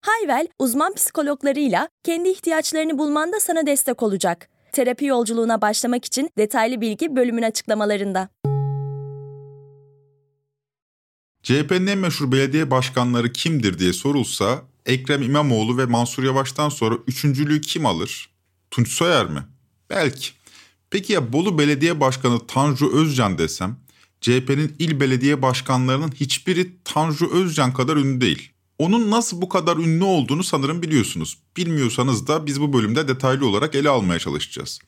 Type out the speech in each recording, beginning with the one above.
Hayvel, uzman psikologlarıyla kendi ihtiyaçlarını bulmanda sana destek olacak. Terapi yolculuğuna başlamak için detaylı bilgi bölümün açıklamalarında. CHP'nin en meşhur belediye başkanları kimdir diye sorulsa Ekrem İmamoğlu ve Mansur Yavaş'tan sonra üçüncülüğü kim alır? Tunç Soyer mi? Belki. Peki ya Bolu Belediye Başkanı Tanju Özcan desem, CHP'nin il belediye başkanlarının hiçbiri Tanju Özcan kadar ünlü değil. Onun nasıl bu kadar ünlü olduğunu sanırım biliyorsunuz. Bilmiyorsanız da biz bu bölümde detaylı olarak ele almaya çalışacağız.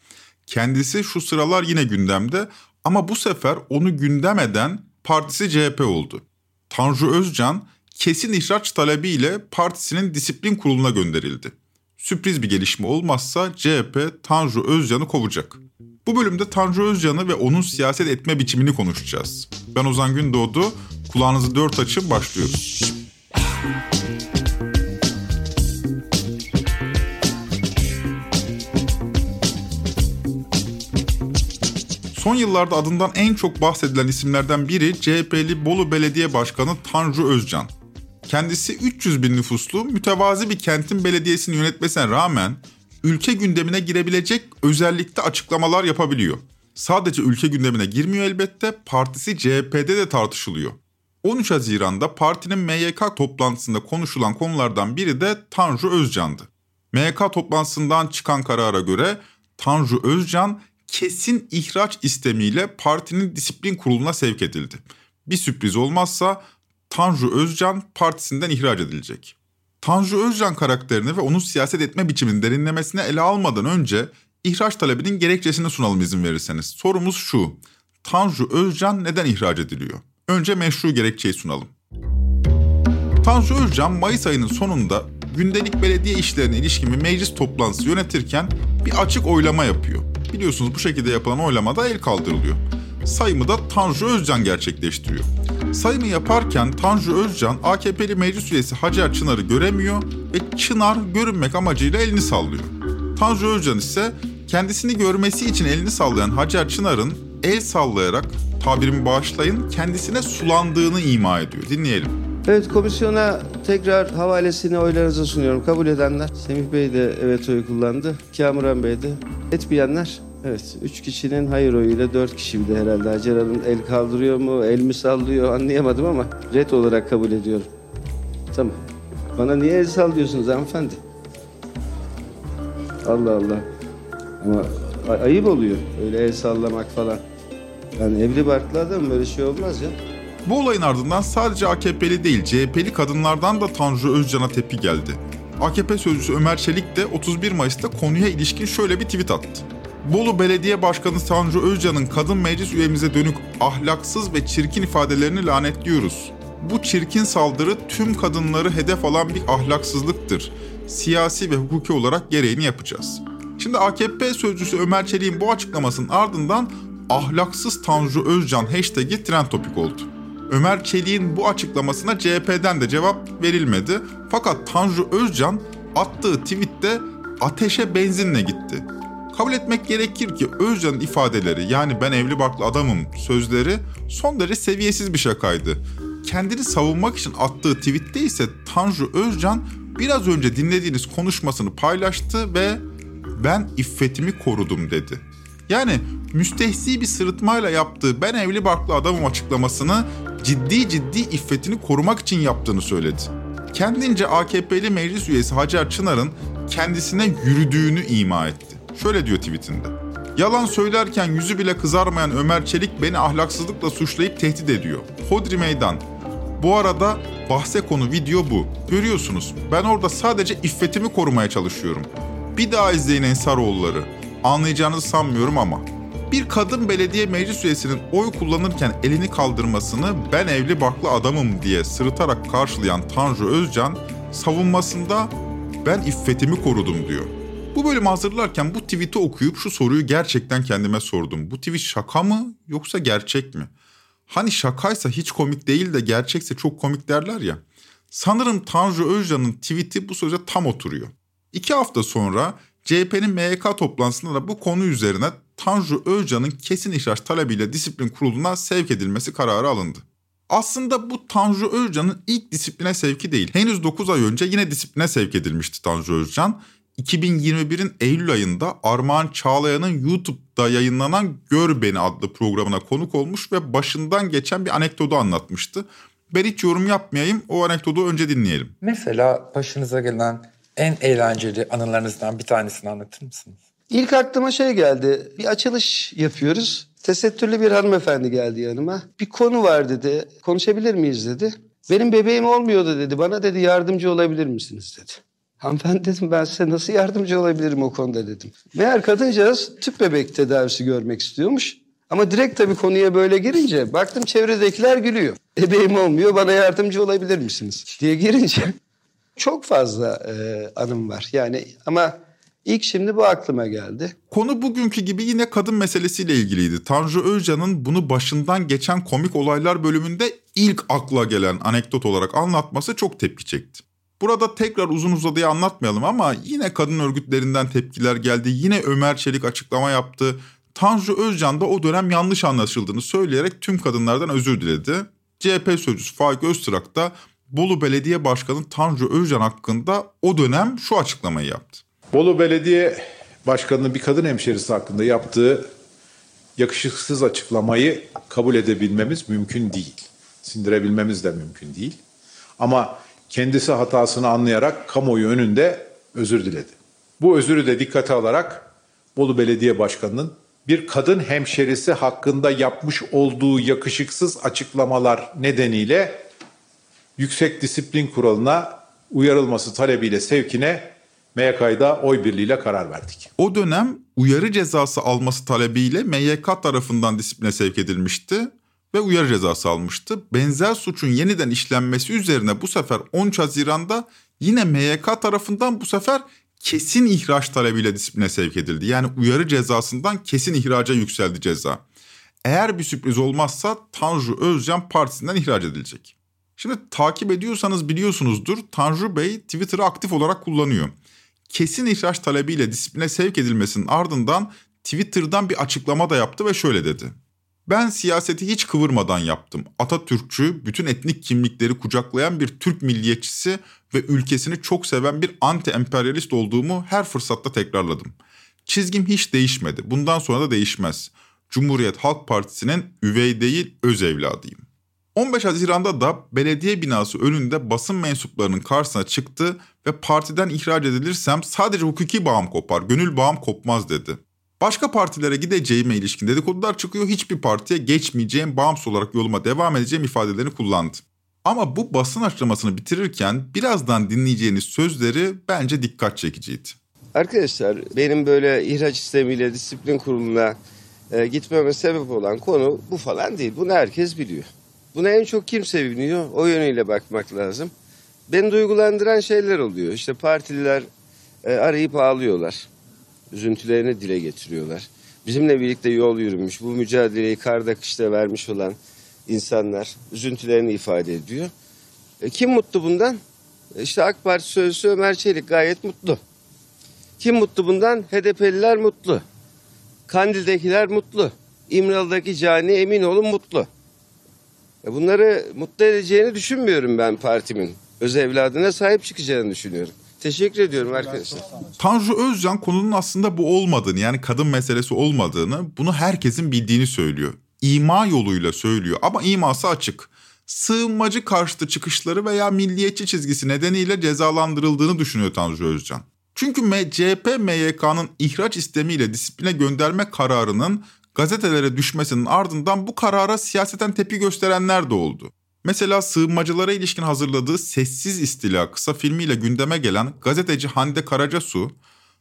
Kendisi şu sıralar yine gündemde ama bu sefer onu gündem eden partisi CHP oldu. Tanju Özcan kesin ihraç talebiyle partisinin disiplin kuruluna gönderildi. Sürpriz bir gelişme olmazsa CHP Tanju Özcan'ı kovacak. Bu bölümde Tanju Özcan'ı ve onun siyaset etme biçimini konuşacağız. Ben Ozan Gündoğdu, kulağınızı dört açın başlıyoruz. Son yıllarda adından en çok bahsedilen isimlerden biri CHP'li Bolu Belediye Başkanı Tanju Özcan. Kendisi 300 bin nüfuslu mütevazi bir kentin belediyesini yönetmesine rağmen ülke gündemine girebilecek özellikle açıklamalar yapabiliyor. Sadece ülke gündemine girmiyor elbette, partisi CHP'de de tartışılıyor. 13 Haziran'da partinin MYK toplantısında konuşulan konulardan biri de Tanju Özcan'dı. MYK toplantısından çıkan karara göre Tanju Özcan kesin ihraç istemiyle partinin disiplin kuruluna sevk edildi. Bir sürpriz olmazsa Tanju Özcan partisinden ihraç edilecek. Tanju Özcan karakterini ve onun siyaset etme biçimini derinlemesine ele almadan önce ihraç talebinin gerekçesini sunalım izin verirseniz. Sorumuz şu. Tanju Özcan neden ihraç ediliyor? Önce meşru gerekçeyi sunalım. Tanju Özcan Mayıs ayının sonunda gündelik belediye işlerine ilişkin bir meclis toplantısı yönetirken bir açık oylama yapıyor. Biliyorsunuz bu şekilde yapılan oylamada el kaldırılıyor. Sayımı da Tanju Özcan gerçekleştiriyor. Sayımı yaparken Tanju Özcan AKP'li meclis üyesi Hacer Çınar'ı göremiyor ve Çınar görünmek amacıyla elini sallıyor. Tanju Özcan ise kendisini görmesi için elini sallayan Hacer Çınar'ın el sallayarak tabirimi bağışlayın kendisine sulandığını ima ediyor. Dinleyelim. Evet komisyona tekrar havalesini oylarınıza sunuyorum. Kabul edenler. Semih Bey de evet oyu kullandı. Kamuran Bey de. Etmeyenler. Evet, üç kişinin hayır oyuyla dört kişi bir de herhalde. Hacer Hanım el kaldırıyor mu, el mi sallıyor anlayamadım ama red olarak kabul ediyorum. Tamam. Bana niye el sallıyorsunuz hanımefendi? Allah Allah. Ama ay- ayıp oluyor öyle el sallamak falan. Yani evli barklı adam böyle şey olmaz ya. Bu olayın ardından sadece AKP'li değil CHP'li kadınlardan da Tanju Özcan'a tepki geldi. AKP sözcüsü Ömer Çelik de 31 Mayıs'ta konuya ilişkin şöyle bir tweet attı. Bolu Belediye Başkanı Tanju Özcan'ın kadın meclis üyemize dönük ahlaksız ve çirkin ifadelerini lanetliyoruz. Bu çirkin saldırı tüm kadınları hedef alan bir ahlaksızlıktır. Siyasi ve hukuki olarak gereğini yapacağız. Şimdi AKP sözcüsü Ömer Çelik'in bu açıklamasının ardından ahlaksız Tanju Özcan hashtag'i trend topik oldu. Ömer Çelik'in bu açıklamasına CHP'den de cevap verilmedi. Fakat Tanju Özcan attığı tweette ateşe benzinle gitti. Kabul etmek gerekir ki Özcan'ın ifadeleri yani ben evli barklı adamım sözleri son derece seviyesiz bir şakaydı. Kendini savunmak için attığı tweette ise Tanju Özcan biraz önce dinlediğiniz konuşmasını paylaştı ve ben iffetimi korudum dedi. Yani müstehzi bir sırıtmayla yaptığı ben evli barklı adamım açıklamasını ciddi ciddi iffetini korumak için yaptığını söyledi. Kendince AKP'li meclis üyesi Hacer Çınar'ın kendisine yürüdüğünü ima etti. Şöyle diyor tweetinde. Yalan söylerken yüzü bile kızarmayan Ömer Çelik beni ahlaksızlıkla suçlayıp tehdit ediyor. Hodri meydan. Bu arada bahse konu video bu. Görüyorsunuz ben orada sadece iffetimi korumaya çalışıyorum. Bir daha izleyin Ensaroğulları. Anlayacağınızı sanmıyorum ama. Bir kadın belediye meclis üyesinin oy kullanırken elini kaldırmasını ben evli barklı adamım diye sırıtarak karşılayan Tanju Özcan savunmasında ben iffetimi korudum diyor. Bu bölümü hazırlarken bu tweet'i okuyup şu soruyu gerçekten kendime sordum. Bu tweet şaka mı yoksa gerçek mi? Hani şakaysa hiç komik değil de gerçekse çok komik derler ya. Sanırım Tanju Özcan'ın tweet'i bu söze tam oturuyor. İki hafta sonra CHP'nin MYK toplantısında da bu konu üzerine Tanju Özcan'ın kesin ihraç talebiyle disiplin kuruluna sevk edilmesi kararı alındı. Aslında bu Tanju Özcan'ın ilk disipline sevki değil. Henüz 9 ay önce yine disipline sevk edilmişti Tanju Özcan. 2021'in Eylül ayında Armağan Çağlayan'ın YouTube'da yayınlanan Gör Beni adlı programına konuk olmuş ve başından geçen bir anekdotu anlatmıştı. Ben hiç yorum yapmayayım, o anekdotu önce dinleyelim. Mesela başınıza gelen en eğlenceli anılarınızdan bir tanesini anlatır mısınız? İlk aklıma şey geldi. Bir açılış yapıyoruz. Tesettürlü bir hanımefendi geldi yanıma. Bir konu var dedi. Konuşabilir miyiz dedi. Benim bebeğim olmuyordu dedi. Bana dedi yardımcı olabilir misiniz dedi. Hanımefendi dedim ben size nasıl yardımcı olabilirim o konuda dedim. Meğer kadıncağız tüp bebek tedavisi görmek istiyormuş. Ama direkt tabii konuya böyle girince baktım çevredekiler gülüyor. Bebeğim olmuyor bana yardımcı olabilir misiniz diye girince çok fazla e, anım var. Yani ama ilk şimdi bu aklıma geldi. Konu bugünkü gibi yine kadın meselesiyle ilgiliydi. Tanju Özcan'ın bunu başından geçen komik olaylar bölümünde ilk akla gelen anekdot olarak anlatması çok tepki çekti. Burada tekrar uzun uzadıya anlatmayalım ama yine kadın örgütlerinden tepkiler geldi. Yine Ömer Çelik açıklama yaptı. Tanju Özcan da o dönem yanlış anlaşıldığını söyleyerek tüm kadınlardan özür diledi. CHP sözcüsü Faik Öztürk da Bolu Belediye Başkanı Tanju Özcan hakkında o dönem şu açıklamayı yaptı. Bolu Belediye Başkanı'nın bir kadın hemşerisi hakkında yaptığı yakışıksız açıklamayı kabul edebilmemiz mümkün değil. Sindirebilmemiz de mümkün değil. Ama kendisi hatasını anlayarak kamuoyu önünde özür diledi. Bu özürü de dikkate alarak Bolu Belediye Başkanı'nın bir kadın hemşerisi hakkında yapmış olduğu yakışıksız açıklamalar nedeniyle Yüksek Disiplin Kurulu'na uyarılması talebiyle sevkine MYK'da oy birliğiyle karar verdik. O dönem uyarı cezası alması talebiyle MYK tarafından disipline sevk edilmişti ve uyarı cezası almıştı. Benzer suçun yeniden işlenmesi üzerine bu sefer 13 Haziran'da yine MYK tarafından bu sefer kesin ihraç talebiyle disipline sevk edildi. Yani uyarı cezasından kesin ihraca yükseldi ceza. Eğer bir sürpriz olmazsa Tanju Özcan partisinden ihraç edilecek. Şimdi takip ediyorsanız biliyorsunuzdur Tanju Bey Twitter'ı aktif olarak kullanıyor. Kesin ihraç talebiyle disipline sevk edilmesinin ardından Twitter'dan bir açıklama da yaptı ve şöyle dedi. Ben siyaseti hiç kıvırmadan yaptım. Atatürkçü, bütün etnik kimlikleri kucaklayan bir Türk milliyetçisi ve ülkesini çok seven bir anti-emperyalist olduğumu her fırsatta tekrarladım. Çizgim hiç değişmedi. Bundan sonra da değişmez. Cumhuriyet Halk Partisi'nin üvey değil öz evladıyım. 15 Haziran'da da belediye binası önünde basın mensuplarının karşısına çıktı ve partiden ihraç edilirsem sadece hukuki bağım kopar, gönül bağım kopmaz dedi. Başka partilere gideceğime ilişkin dedikodular çıkıyor. Hiçbir partiye geçmeyeceğim, bağımsız olarak yoluma devam edeceğim ifadelerini kullandı. Ama bu basın açıklamasını bitirirken birazdan dinleyeceğiniz sözleri bence dikkat çekiciydi. Arkadaşlar benim böyle ihraç sistemiyle disiplin kuruluna e, gitmeme sebep olan konu bu falan değil. Bunu herkes biliyor. Buna en çok kim seviniyor? O yönüyle bakmak lazım. Beni duygulandıran şeyler oluyor. İşte partililer e, arayıp ağlıyorlar. Üzüntülerini dile getiriyorlar. Bizimle birlikte yol yürümüş, bu mücadeleyi karda kışta vermiş olan insanlar üzüntülerini ifade ediyor. E, kim mutlu bundan? E, işte AK Parti sözcüsü Ömer Çelik gayet mutlu. Kim mutlu bundan? HDP'liler mutlu. Kandil'dekiler mutlu. İmralı'daki cani emin olun mutlu. E, bunları mutlu edeceğini düşünmüyorum ben partimin. Öz evladına sahip çıkacağını düşünüyorum. Teşekkür ediyorum arkadaşlar. Tanju Özcan konunun aslında bu olmadığını yani kadın meselesi olmadığını bunu herkesin bildiğini söylüyor. İma yoluyla söylüyor ama iması açık. Sığınmacı karşıtı çıkışları veya milliyetçi çizgisi nedeniyle cezalandırıldığını düşünüyor Tanju Özcan. Çünkü CHP MYK'nın ihraç istemiyle disipline gönderme kararının gazetelere düşmesinin ardından bu karara siyaseten tepki gösterenler de oldu. Mesela sığınmacılara ilişkin hazırladığı Sessiz İstila kısa filmiyle gündeme gelen gazeteci Hande Karacasu,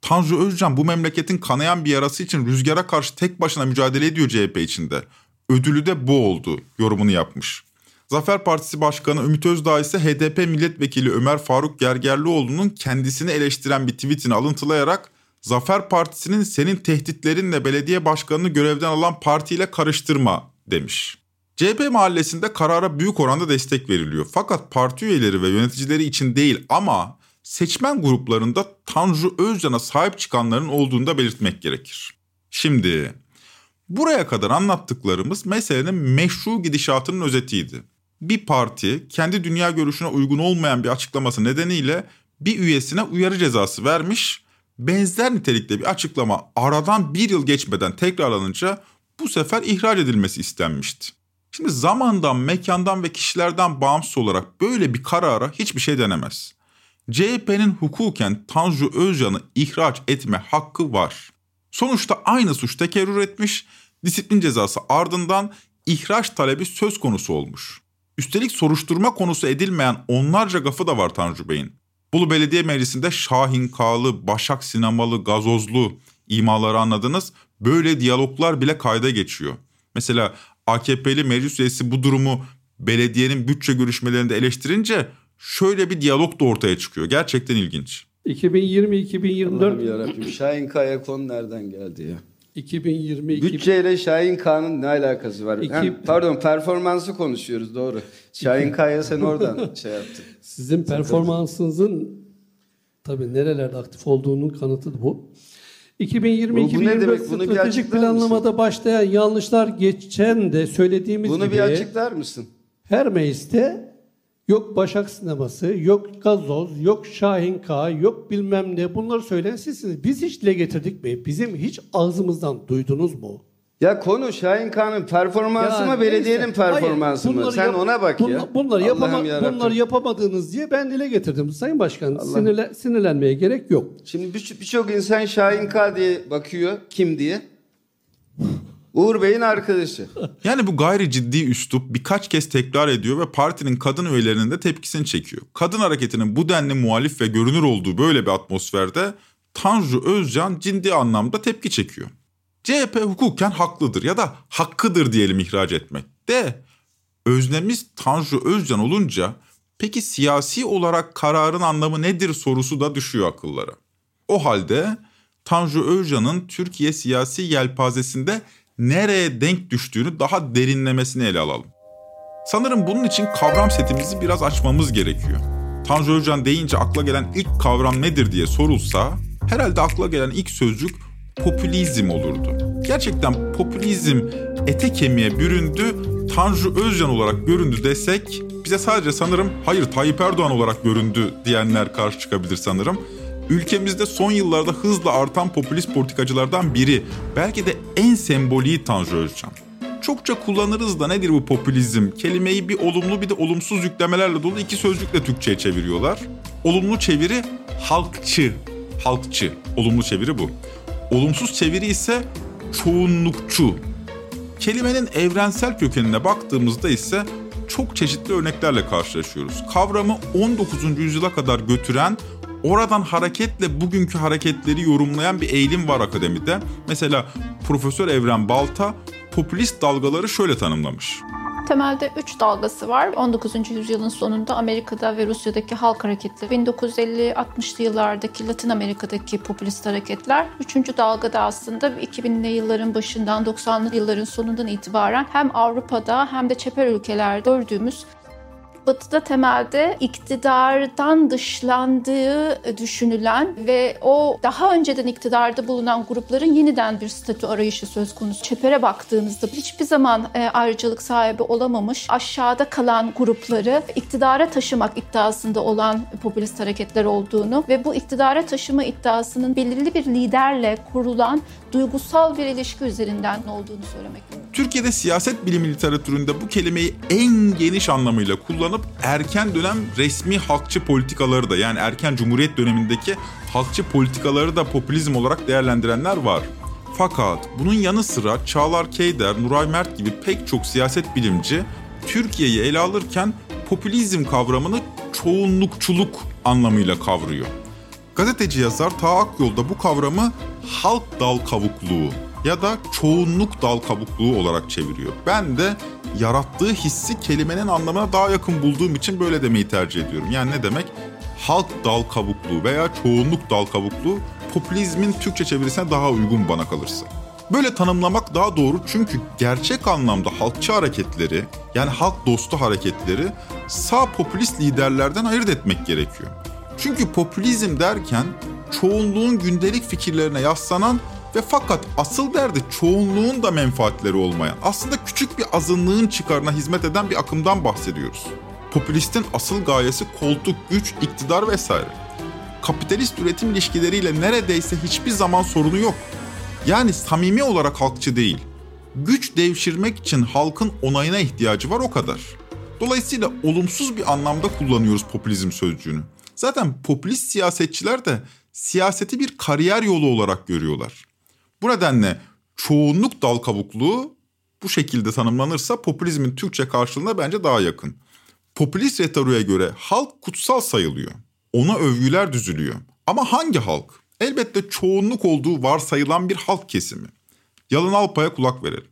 Tanju Özcan bu memleketin kanayan bir yarası için rüzgara karşı tek başına mücadele ediyor CHP içinde. Ödülü de bu oldu yorumunu yapmış. Zafer Partisi Başkanı Ümit Özdağ ise HDP milletvekili Ömer Faruk Gergerlioğlu'nun kendisini eleştiren bir tweetini alıntılayarak Zafer Partisi'nin senin tehditlerinle belediye başkanını görevden alan partiyle karıştırma demiş. CHP mahallesinde karara büyük oranda destek veriliyor. Fakat parti üyeleri ve yöneticileri için değil ama seçmen gruplarında Tanju Özcan'a sahip çıkanların olduğunu da belirtmek gerekir. Şimdi buraya kadar anlattıklarımız meselenin meşru gidişatının özetiydi. Bir parti kendi dünya görüşüne uygun olmayan bir açıklaması nedeniyle bir üyesine uyarı cezası vermiş. Benzer nitelikte bir açıklama aradan bir yıl geçmeden tekrarlanınca bu sefer ihraç edilmesi istenmişti. Şimdi zamandan, mekandan ve kişilerden bağımsız olarak böyle bir karara hiçbir şey denemez. CHP'nin hukuken Tanju Özcan'ı ihraç etme hakkı var. Sonuçta aynı suç tekerrür etmiş, disiplin cezası ardından ihraç talebi söz konusu olmuş. Üstelik soruşturma konusu edilmeyen onlarca gafı da var Tanju Bey'in. Bolu Belediye Meclisi'nde Şahin Kağlı, Başak Sinemalı, Gazozlu imaları anladınız. Böyle diyaloglar bile kayda geçiyor. Mesela AKP'li meclis üyesi bu durumu belediyenin bütçe görüşmelerinde eleştirince şöyle bir diyalog da ortaya çıkıyor. Gerçekten ilginç. 2020-2024 Allah'ım yarabbim Şahin Kaya konu nereden geldi ya? 2020 Bütçeyle Şahin Kağan'ın ne alakası var? İki- Ha, pardon performansı konuşuyoruz doğru. Şahin Kaya sen oradan şey yaptın. Sizin performansınızın tabii nerelerde aktif olduğunun kanıtı bu. 2020 Bu- bu ne demek? 2024 Bunu bir stratejik açıklar planlamada başlayan yanlışlar geçen de söylediğimiz Bunu gibi bir açıklar mısın? her mecliste yok Başak Sineması, yok Gazoz, yok Şahin K, yok bilmem ne bunları söyleyen sizsiniz. Biz hiç dile getirdik mi? Bizim hiç ağzımızdan duydunuz mu? Ya konu Şahin Kağan'ın performansı Yani mı belediyenin neyse. Hayır, performansı mı? bunları Sen yap- ona bak bunla- ya. Bunları, yapama, Allah'ım yarabbim. bunları yapamadığınız diye ben dile getirdim. Sayın Başkan sinirle, sinirlenmeye gerek yok. Şimdi bir- birçok insan Şahin K diye bakıyor. Kim diye? Uğur Bey'in arkadaşı. Yani bu gayri ciddi üslup birkaç kez tekrar ediyor ve partinin kadın üyelerinin de tepkisini çekiyor. Kadın hareketinin bu denli muhalif ve görünür olduğu böyle bir atmosferde Tanju Özcan ciddi anlamda tepki çekiyor. CHP hukuken haklıdır ya da hakkıdır diyelim ihraç etmek. De öznemiz Tanju Özcan olunca peki siyasi olarak kararın anlamı nedir sorusu da düşüyor akıllara. O halde Tanju Özcan'ın Türkiye siyasi yelpazesinde nereye denk düştüğünü daha derinlemesine ele alalım. Sanırım bunun için kavram setimizi biraz açmamız gerekiyor. Tanju Özcan deyince akla gelen ilk kavram nedir diye sorulsa herhalde akla gelen ilk sözcük popülizm olurdu. Gerçekten popülizm ete kemiğe büründü, Tanju Özcan olarak göründü desek bize sadece sanırım hayır Tayyip Erdoğan olarak göründü diyenler karşı çıkabilir sanırım. Ülkemizde son yıllarda hızla artan popülist politikacılardan biri, belki de en semboliği Tanju Özcan. Çokça kullanırız da nedir bu popülizm? Kelimeyi bir olumlu bir de olumsuz yüklemelerle dolu iki sözcükle Türkçe'ye çeviriyorlar. Olumlu çeviri halkçı, halkçı. Olumlu çeviri bu. Olumsuz çeviri ise çoğunlukçu. Kelimenin evrensel kökenine baktığımızda ise çok çeşitli örneklerle karşılaşıyoruz. Kavramı 19. yüzyıla kadar götüren, oradan hareketle bugünkü hareketleri yorumlayan bir eğilim var akademide. Mesela Profesör Evren Balta popülist dalgaları şöyle tanımlamış. Temelde üç dalgası var. 19. yüzyılın sonunda Amerika'da ve Rusya'daki halk hareketleri, 1950-60'lı yıllardaki Latin Amerika'daki popülist hareketler. Üçüncü dalgada aslında 2000'li yılların başından 90'lı yılların sonundan itibaren hem Avrupa'da hem de çeper ülkelerde gördüğümüz Batı'da temelde iktidardan dışlandığı düşünülen ve o daha önceden iktidarda bulunan grupların yeniden bir statü arayışı söz konusu. Çepere baktığınızda hiçbir zaman e, ayrıcalık sahibi olamamış, aşağıda kalan grupları iktidara taşımak iddiasında olan popülist hareketler olduğunu ve bu iktidara taşıma iddiasının belirli bir liderle kurulan duygusal bir ilişki üzerinden olduğunu söylemek mümkün. Türkiye'de siyaset bilimi literatüründe bu kelimeyi en geniş anlamıyla kullanıp erken dönem resmi halkçı politikaları da yani erken cumhuriyet dönemindeki halkçı politikaları da popülizm olarak değerlendirenler var. Fakat bunun yanı sıra Çağlar Keyder, Nuray Mert gibi pek çok siyaset bilimci Türkiye'yi ele alırken popülizm kavramını çoğunlukçuluk anlamıyla kavruyor. Gazeteci yazar Ta Akyol da bu kavramı halk dal kavukluğu ya da çoğunluk dal kabukluğu olarak çeviriyor. Ben de yarattığı hissi kelimenin anlamına daha yakın bulduğum için böyle demeyi tercih ediyorum. Yani ne demek? Halk dal kabukluğu veya çoğunluk dal kabukluğu popülizmin Türkçe çevirisine daha uygun bana kalırsa. Böyle tanımlamak daha doğru çünkü gerçek anlamda halkçı hareketleri yani halk dostu hareketleri sağ popülist liderlerden ayırt etmek gerekiyor. Çünkü popülizm derken çoğunluğun gündelik fikirlerine yaslanan ve fakat asıl derdi çoğunluğun da menfaatleri olmayan, aslında küçük bir azınlığın çıkarına hizmet eden bir akımdan bahsediyoruz. Popülistin asıl gayesi koltuk, güç, iktidar vesaire. Kapitalist üretim ilişkileriyle neredeyse hiçbir zaman sorunu yok. Yani samimi olarak halkçı değil. Güç devşirmek için halkın onayına ihtiyacı var o kadar. Dolayısıyla olumsuz bir anlamda kullanıyoruz popülizm sözcüğünü. Zaten popülist siyasetçiler de siyaseti bir kariyer yolu olarak görüyorlar. Bu nedenle çoğunluk dal kabukluğu bu şekilde tanımlanırsa popülizmin Türkçe karşılığına bence daha yakın. Popülist retoriğe göre halk kutsal sayılıyor. Ona övgüler düzülüyor. Ama hangi halk? Elbette çoğunluk olduğu varsayılan bir halk kesimi. Yalın Alpay'a kulak verelim.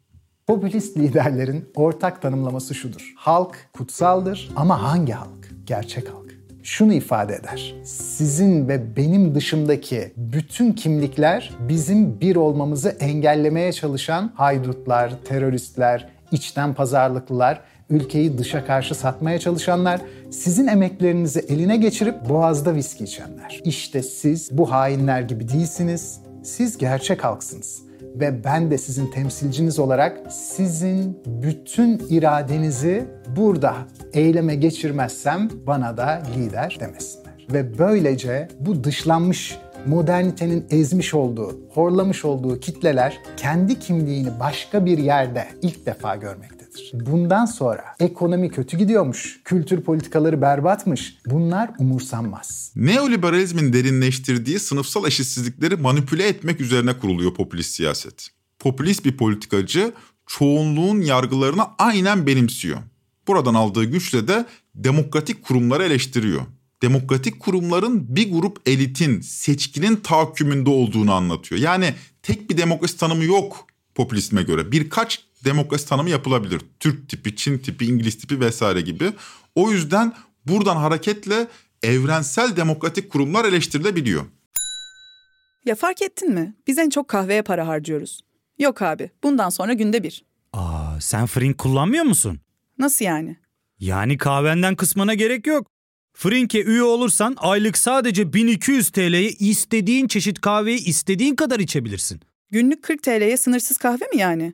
Popülist liderlerin ortak tanımlaması şudur. Halk kutsaldır ama hangi halk? Gerçek halk. Şunu ifade eder. Sizin ve benim dışımdaki bütün kimlikler bizim bir olmamızı engellemeye çalışan haydutlar, teröristler, içten pazarlıklılar, ülkeyi dışa karşı satmaya çalışanlar, sizin emeklerinizi eline geçirip boğazda viski içenler. İşte siz bu hainler gibi değilsiniz. Siz gerçek halksınız ve ben de sizin temsilciniz olarak sizin bütün iradenizi burada eyleme geçirmezsem bana da lider demesinler. Ve böylece bu dışlanmış modernitenin ezmiş olduğu, horlamış olduğu kitleler kendi kimliğini başka bir yerde ilk defa görmektedir. Bundan sonra ekonomi kötü gidiyormuş, kültür politikaları berbatmış. Bunlar umursanmaz. Neoliberalizmin derinleştirdiği sınıfsal eşitsizlikleri manipüle etmek üzerine kuruluyor popülist siyaset. Popülist bir politikacı çoğunluğun yargılarını aynen benimsiyor. Buradan aldığı güçle de demokratik kurumları eleştiriyor. Demokratik kurumların bir grup elitin, seçkinin tahakkümünde olduğunu anlatıyor. Yani tek bir demokrasi tanımı yok popülizme göre. Birkaç demokrasi tanımı yapılabilir. Türk tipi, Çin tipi, İngiliz tipi vesaire gibi. O yüzden buradan hareketle evrensel demokratik kurumlar eleştirilebiliyor. Ya fark ettin mi? Biz en çok kahveye para harcıyoruz. Yok abi, bundan sonra günde bir. Aa, sen Frink kullanmıyor musun? Nasıl yani? Yani kahvenden kısmına gerek yok. Frink'e üye olursan aylık sadece 1200 TL'ye istediğin çeşit kahveyi istediğin kadar içebilirsin. Günlük 40 TL'ye sınırsız kahve mi yani?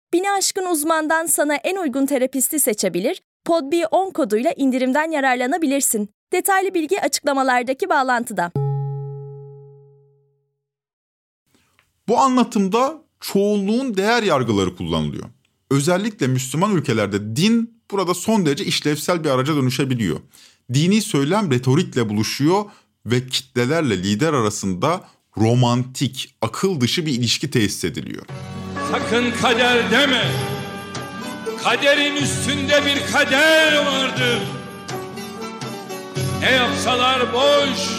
Bini aşkın uzmandan sana en uygun terapisti seçebilir, PodB10 koduyla indirimden yararlanabilirsin. Detaylı bilgi açıklamalardaki bağlantıda. Bu anlatımda çoğunluğun değer yargıları kullanılıyor. Özellikle Müslüman ülkelerde din burada son derece işlevsel bir araca dönüşebiliyor. Dini söylem retorikle buluşuyor ve kitlelerle lider arasında romantik, akıl dışı bir ilişki tesis ediliyor. Sakın kader deme. Kaderin üstünde bir kader vardır. Ne yapsalar boş.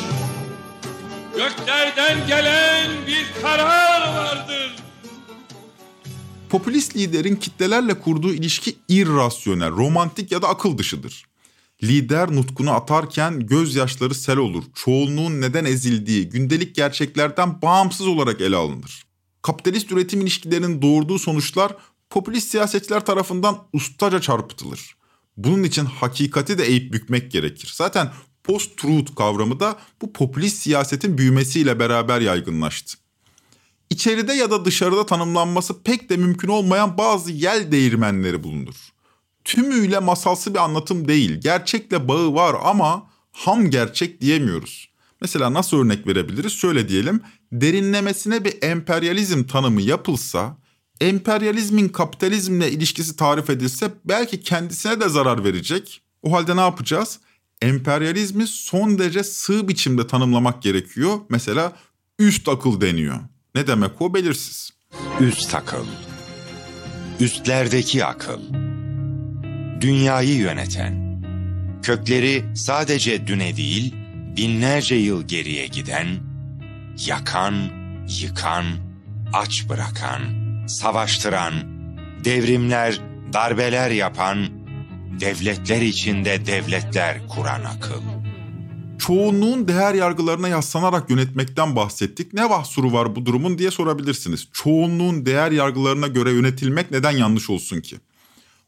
Göklerden gelen bir karar vardır. Popülist liderin kitlelerle kurduğu ilişki irrasyonel, romantik ya da akıl dışıdır. Lider nutkunu atarken gözyaşları sel olur. Çoğunluğun neden ezildiği gündelik gerçeklerden bağımsız olarak ele alınır. Kapitalist üretim ilişkilerinin doğurduğu sonuçlar popülist siyasetçiler tarafından ustaca çarpıtılır. Bunun için hakikati de eğip bükmek gerekir. Zaten post-truth kavramı da bu popülist siyasetin büyümesiyle beraber yaygınlaştı. İçeride ya da dışarıda tanımlanması pek de mümkün olmayan bazı yel değirmenleri bulunur. Tümüyle masalsı bir anlatım değil, gerçekle bağı var ama ham gerçek diyemiyoruz. Mesela nasıl örnek verebiliriz? Şöyle diyelim, derinlemesine bir emperyalizm tanımı yapılsa, emperyalizmin kapitalizmle ilişkisi tarif edilse belki kendisine de zarar verecek. O halde ne yapacağız? Emperyalizmi son derece sığ biçimde tanımlamak gerekiyor. Mesela üst akıl deniyor. Ne demek o belirsiz. Üst akıl. Üstlerdeki akıl. Dünyayı yöneten. Kökleri sadece düne değil, binlerce yıl geriye giden, yakan, yıkan, aç bırakan, savaştıran, devrimler, darbeler yapan, devletler içinde devletler kuran akıl. Çoğunluğun değer yargılarına yaslanarak yönetmekten bahsettik. Ne mahsuru var bu durumun diye sorabilirsiniz. Çoğunluğun değer yargılarına göre yönetilmek neden yanlış olsun ki?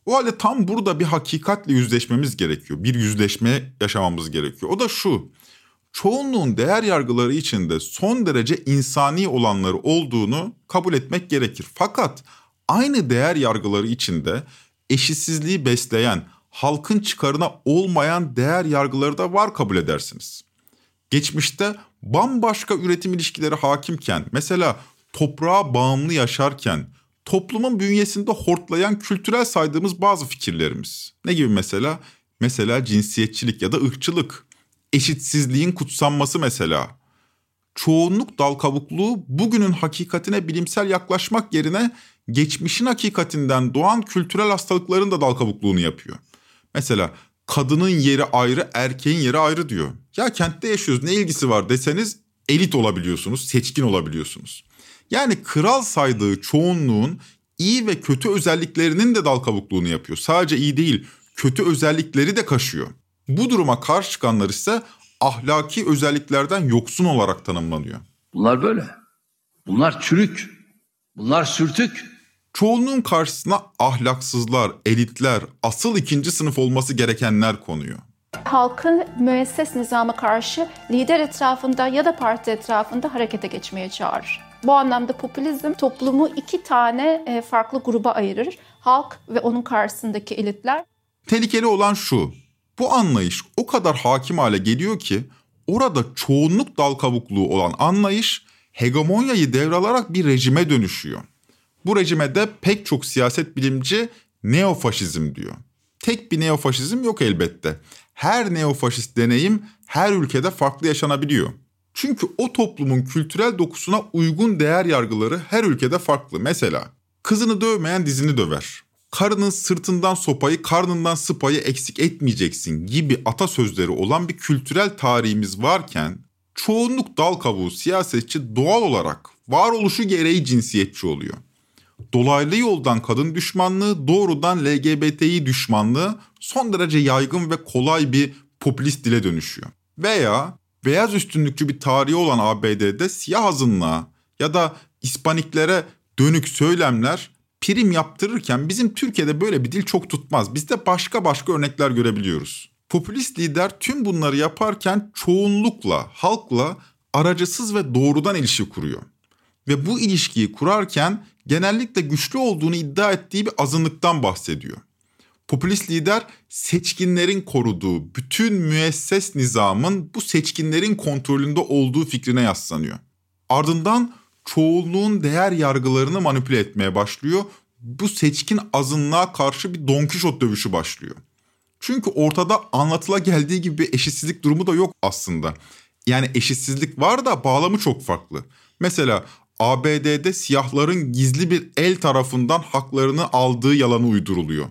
O halde tam burada bir hakikatle yüzleşmemiz gerekiyor. Bir yüzleşme yaşamamız gerekiyor. O da şu. Çoğunluğun değer yargıları içinde son derece insani olanları olduğunu kabul etmek gerekir. Fakat aynı değer yargıları içinde eşitsizliği besleyen, halkın çıkarına olmayan değer yargıları da var kabul edersiniz. Geçmişte bambaşka üretim ilişkileri hakimken, mesela toprağa bağımlı yaşarken, toplumun bünyesinde hortlayan kültürel saydığımız bazı fikirlerimiz. Ne gibi mesela? Mesela cinsiyetçilik ya da ırkçılık, eşitsizliğin kutsanması mesela. Çoğunluk dal kabukluğu bugünün hakikatine bilimsel yaklaşmak yerine geçmişin hakikatinden doğan kültürel hastalıkların da dal kabukluğunu yapıyor. Mesela kadının yeri ayrı, erkeğin yeri ayrı diyor. Ya kentte yaşıyoruz ne ilgisi var deseniz elit olabiliyorsunuz, seçkin olabiliyorsunuz. Yani kral saydığı çoğunluğun iyi ve kötü özelliklerinin de dal kabukluğunu yapıyor. Sadece iyi değil, kötü özellikleri de kaşıyor. Bu duruma karşı çıkanlar ise ahlaki özelliklerden yoksun olarak tanımlanıyor. Bunlar böyle. Bunlar çürük. Bunlar sürtük. Çoğunluğun karşısına ahlaksızlar, elitler, asıl ikinci sınıf olması gerekenler konuyor. Halkın müesses nizama karşı lider etrafında ya da parti etrafında harekete geçmeye çağırır. Bu anlamda popülizm toplumu iki tane e, farklı gruba ayırır. Halk ve onun karşısındaki elitler. Tehlikeli olan şu. Bu anlayış o kadar hakim hale geliyor ki orada çoğunluk dal kabukluğu olan anlayış hegemonyayı devralarak bir rejime dönüşüyor. Bu rejime de pek çok siyaset bilimci neofaşizm diyor. Tek bir neofaşizm yok elbette. Her neofaşist deneyim her ülkede farklı yaşanabiliyor. Çünkü o toplumun kültürel dokusuna uygun değer yargıları her ülkede farklı. Mesela kızını dövmeyen dizini döver. Karının sırtından sopayı, karnından sıpayı eksik etmeyeceksin gibi atasözleri olan bir kültürel tarihimiz varken çoğunluk dal kabuğu siyasetçi doğal olarak varoluşu gereği cinsiyetçi oluyor. Dolaylı yoldan kadın düşmanlığı, doğrudan LGBTİ düşmanlığı son derece yaygın ve kolay bir popülist dile dönüşüyor. Veya beyaz üstünlükçü bir tarihi olan ABD'de siyah azınlığa ya da İspaniklere dönük söylemler prim yaptırırken bizim Türkiye'de böyle bir dil çok tutmaz. Bizde başka başka örnekler görebiliyoruz. Popülist lider tüm bunları yaparken çoğunlukla, halkla aracısız ve doğrudan ilişki kuruyor. Ve bu ilişkiyi kurarken genellikle güçlü olduğunu iddia ettiği bir azınlıktan bahsediyor. Popülist lider seçkinlerin koruduğu bütün müesses nizamın bu seçkinlerin kontrolünde olduğu fikrine yaslanıyor. Ardından çoğunluğun değer yargılarını manipüle etmeye başlıyor. Bu seçkin azınlığa karşı bir Don Kişot dövüşü başlıyor. Çünkü ortada anlatıla geldiği gibi bir eşitsizlik durumu da yok aslında. Yani eşitsizlik var da bağlamı çok farklı. Mesela ABD'de siyahların gizli bir el tarafından haklarını aldığı yalanı uyduruluyor.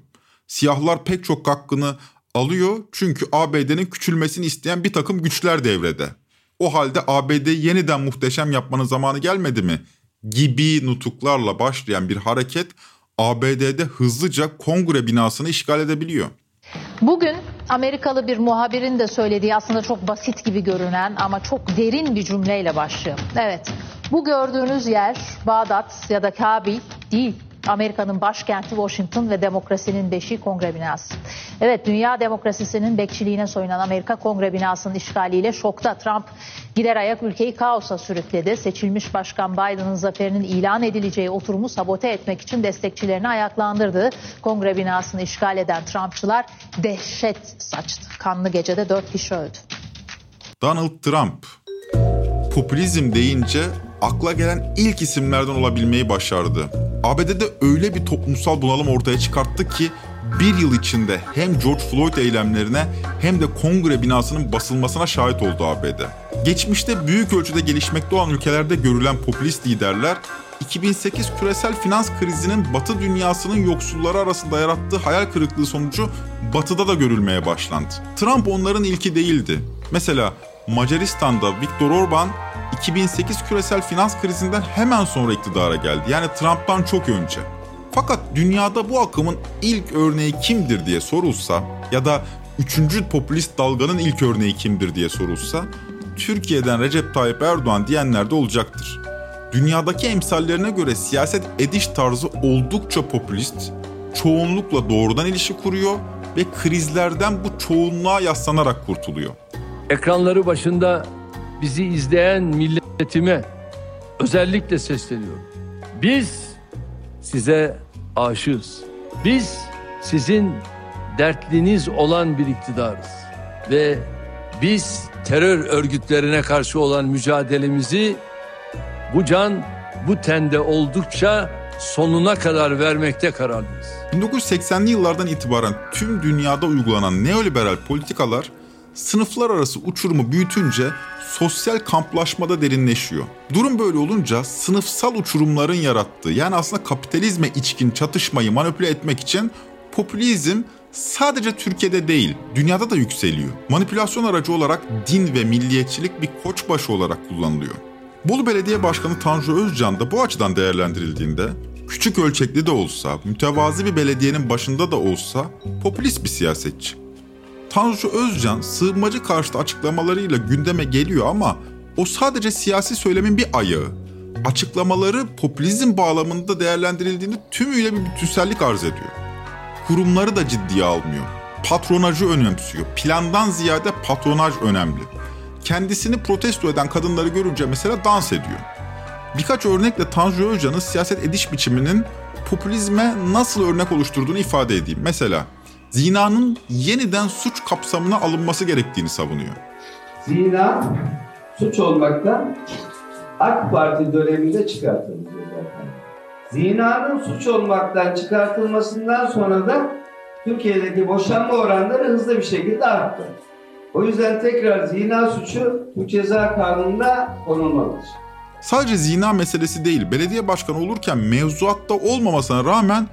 Siyahlar pek çok hakkını alıyor çünkü ABD'nin küçülmesini isteyen bir takım güçler devrede. O halde ABD'yi yeniden muhteşem yapmanın zamanı gelmedi mi? Gibi nutuklarla başlayan bir hareket ABD'de hızlıca kongre binasını işgal edebiliyor. Bugün Amerikalı bir muhabirin de söylediği aslında çok basit gibi görünen ama çok derin bir cümleyle başlıyor. Evet, bu gördüğünüz yer Bağdat ya da Kabil değil. Amerika'nın başkenti Washington ve demokrasinin beşiği kongre binası. Evet dünya demokrasisinin bekçiliğine soyunan Amerika kongre binasının işgaliyle şokta. Trump gider ayak ülkeyi kaosa sürükledi. Seçilmiş başkan Biden'ın zaferinin ilan edileceği oturumu sabote etmek için destekçilerini ayaklandırdı. Kongre binasını işgal eden Trumpçılar dehşet saçtı. Kanlı gecede dört kişi öldü. Donald Trump popülizm deyince akla gelen ilk isimlerden olabilmeyi başardı. ABD'de öyle bir toplumsal bunalım ortaya çıkarttı ki bir yıl içinde hem George Floyd eylemlerine hem de kongre binasının basılmasına şahit oldu ABD. Geçmişte büyük ölçüde gelişmekte olan ülkelerde görülen popülist liderler 2008 küresel finans krizinin Batı dünyasının yoksulları arasında yarattığı hayal kırıklığı sonucu Batı'da da görülmeye başlandı. Trump onların ilki değildi. Mesela Macaristan'da Viktor Orban 2008 küresel finans krizinden hemen sonra iktidara geldi. Yani Trump'tan çok önce. Fakat dünyada bu akımın ilk örneği kimdir diye sorulsa ya da üçüncü popülist dalganın ilk örneği kimdir diye sorulsa Türkiye'den Recep Tayyip Erdoğan diyenler de olacaktır. Dünyadaki emsallerine göre siyaset ediş tarzı oldukça popülist, çoğunlukla doğrudan ilişki kuruyor ve krizlerden bu çoğunluğa yaslanarak kurtuluyor. Ekranları başında bizi izleyen milletime özellikle sesleniyorum. Biz size aşığız. Biz sizin dertliniz olan bir iktidarız. Ve biz terör örgütlerine karşı olan mücadelemizi bu can bu tende oldukça sonuna kadar vermekte kararlıyız. 1980'li yıllardan itibaren tüm dünyada uygulanan neoliberal politikalar sınıflar arası uçurumu büyütünce sosyal kamplaşmada derinleşiyor. Durum böyle olunca sınıfsal uçurumların yarattığı yani aslında kapitalizme içkin çatışmayı manipüle etmek için popülizm sadece Türkiye'de değil dünyada da yükseliyor. Manipülasyon aracı olarak din ve milliyetçilik bir koçbaşı olarak kullanılıyor. Bolu Belediye Başkanı Tanju Özcan da bu açıdan değerlendirildiğinde küçük ölçekli de olsa, mütevazi bir belediyenin başında da olsa popülist bir siyasetçi. Tanju Özcan sığınmacı karşıtı açıklamalarıyla gündeme geliyor ama o sadece siyasi söylemin bir ayağı. Açıklamaları popülizm bağlamında değerlendirildiğinde tümüyle bir bütünsellik arz ediyor. Kurumları da ciddiye almıyor. Patronajı önemsiyor. Plandan ziyade patronaj önemli. Kendisini protesto eden kadınları görünce mesela dans ediyor. Birkaç örnekle Tanju Özcan'ın siyaset ediş biçiminin popülizme nasıl örnek oluşturduğunu ifade edeyim. Mesela zinanın yeniden suç kapsamına alınması gerektiğini savunuyor. Zina suç olmaktan AK Parti döneminde çıkartıldı zaten. Zinanın suç olmaktan çıkartılmasından sonra da Türkiye'deki boşanma oranları hızlı bir şekilde arttı. O yüzden tekrar zina suçu Türk Ceza Kanunu'na konulmalıdır. Sadece zina meselesi değil, belediye başkanı olurken mevzuatta olmamasına rağmen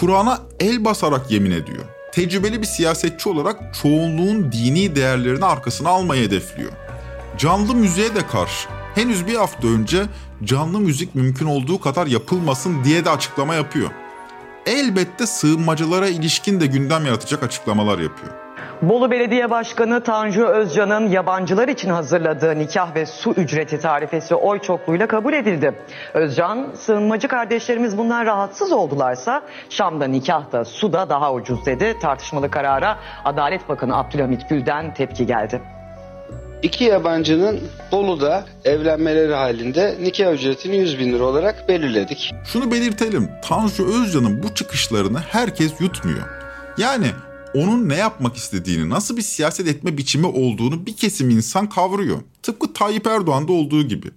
Kur'an'a el basarak yemin ediyor. Tecrübeli bir siyasetçi olarak çoğunluğun dini değerlerini arkasına almayı hedefliyor. Canlı müziğe de karşı. Henüz bir hafta önce canlı müzik mümkün olduğu kadar yapılmasın diye de açıklama yapıyor. Elbette sığınmacılara ilişkin de gündem yaratacak açıklamalar yapıyor. Bolu Belediye Başkanı Tanju Özcan'ın yabancılar için hazırladığı nikah ve su ücreti tarifesi oy çokluğuyla kabul edildi. Özcan, sığınmacı kardeşlerimiz bundan rahatsız oldularsa Şam'da nikah da su da daha ucuz dedi. Tartışmalı karara Adalet Bakanı Abdülhamit Gül'den tepki geldi. İki yabancının Bolu'da evlenmeleri halinde nikah ücretini 100 bin lira olarak belirledik. Şunu belirtelim, Tanju Özcan'ın bu çıkışlarını herkes yutmuyor. Yani onun ne yapmak istediğini, nasıl bir siyaset etme biçimi olduğunu bir kesim insan kavruyor. Tıpkı Tayyip Erdoğan'da olduğu gibi.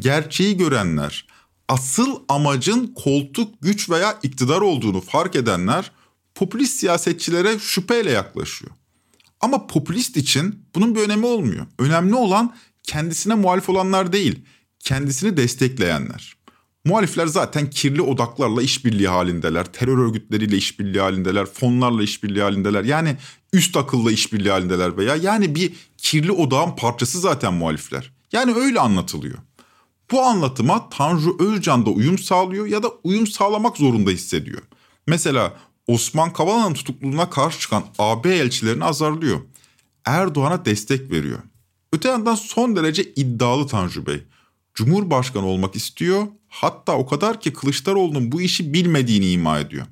Gerçeği görenler, asıl amacın koltuk, güç veya iktidar olduğunu fark edenler popülist siyasetçilere şüpheyle yaklaşıyor. Ama popülist için bunun bir önemi olmuyor. Önemli olan kendisine muhalif olanlar değil, kendisini destekleyenler. Muhalifler zaten kirli odaklarla işbirliği halindeler, terör örgütleriyle işbirliği halindeler, fonlarla işbirliği halindeler. Yani üst akılla işbirliği halindeler veya yani bir kirli odağın parçası zaten muhalifler. Yani öyle anlatılıyor. Bu anlatıma Tanju Özcan da uyum sağlıyor ya da uyum sağlamak zorunda hissediyor. Mesela Osman Kavala'nın tutukluluğuna karşı çıkan AB elçilerini azarlıyor. Erdoğan'a destek veriyor. Öte yandan son derece iddialı Tanju Bey. Cumhurbaşkanı olmak istiyor. Hatta o kadar ki Kılıçdaroğlu'nun bu işi bilmediğini ima ediyor.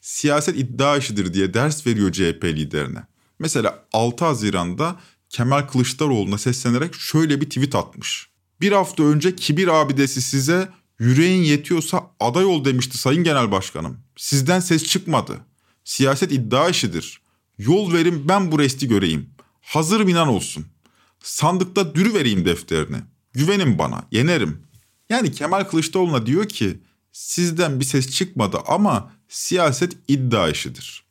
Siyaset iddia işidir diye ders veriyor CHP liderine. Mesela 6 Haziran'da Kemal Kılıçdaroğlu'na seslenerek şöyle bir tweet atmış. Bir hafta önce kibir abidesi size yüreğin yetiyorsa aday ol demişti Sayın Genel Başkanım. Sizden ses çıkmadı. Siyaset iddia işidir. Yol verin ben bu resti göreyim. Hazır inan olsun. Sandıkta dürü vereyim defterini. Güvenin bana, yenerim. Yani Kemal Kılıçdaroğlu'na diyor ki sizden bir ses çıkmadı ama siyaset iddia işidir.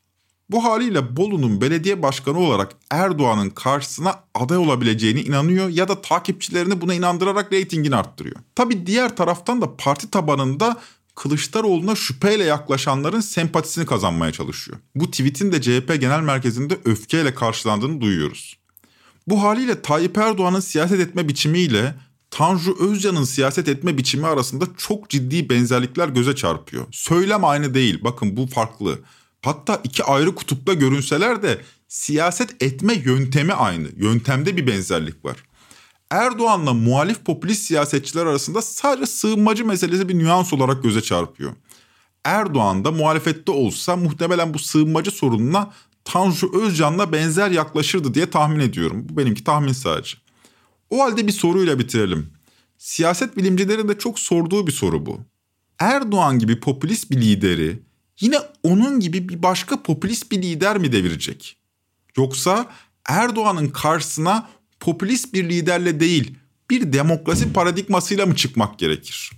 Bu haliyle Bolu'nun belediye başkanı olarak Erdoğan'ın karşısına aday olabileceğini inanıyor ya da takipçilerini buna inandırarak reytingini arttırıyor. Tabi diğer taraftan da parti tabanında Kılıçdaroğlu'na şüpheyle yaklaşanların sempatisini kazanmaya çalışıyor. Bu tweetin de CHP genel merkezinde öfkeyle karşılandığını duyuyoruz. Bu haliyle Tayyip Erdoğan'ın siyaset etme biçimiyle Tanju Özcan'ın siyaset etme biçimi arasında çok ciddi benzerlikler göze çarpıyor. Söylem aynı değil. Bakın bu farklı. Hatta iki ayrı kutupta görünseler de siyaset etme yöntemi aynı. Yöntemde bir benzerlik var. Erdoğan'la muhalif popülist siyasetçiler arasında sadece sığınmacı meselesi bir nüans olarak göze çarpıyor. Erdoğan da muhalefette olsa muhtemelen bu sığınmacı sorununa Tanju Özcan'la benzer yaklaşırdı diye tahmin ediyorum. Bu benimki tahmin sadece. O halde bir soruyla bitirelim. Siyaset bilimcilerin de çok sorduğu bir soru bu. Erdoğan gibi popülist bir lideri yine onun gibi bir başka popülist bir lider mi devirecek? Yoksa Erdoğan'ın karşısına popülist bir liderle değil bir demokrasi paradigmasıyla mı çıkmak gerekir?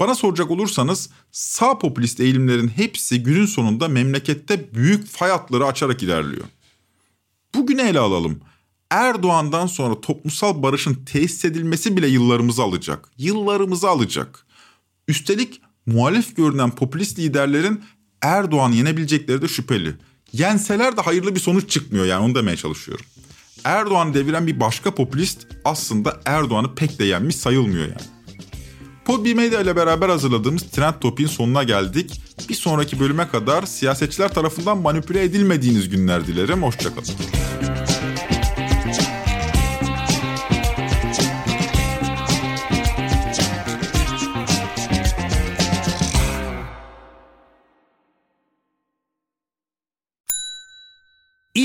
Bana soracak olursanız sağ popülist eğilimlerin hepsi günün sonunda memlekette büyük fay hatları açarak ilerliyor. Bugüne ele alalım. Erdoğan'dan sonra toplumsal barışın tesis edilmesi bile yıllarımızı alacak. Yıllarımızı alacak. Üstelik muhalif görünen popülist liderlerin Erdoğan yenebilecekleri de şüpheli. Yenseler de hayırlı bir sonuç çıkmıyor yani onu demeye çalışıyorum. Erdoğan'ı deviren bir başka popülist aslında Erdoğan'ı pek de yenmiş sayılmıyor yani. Podbi Medya ile beraber hazırladığımız Trend Topik'in sonuna geldik. Bir sonraki bölüme kadar siyasetçiler tarafından manipüle edilmediğiniz günler dilerim. Hoşçakalın.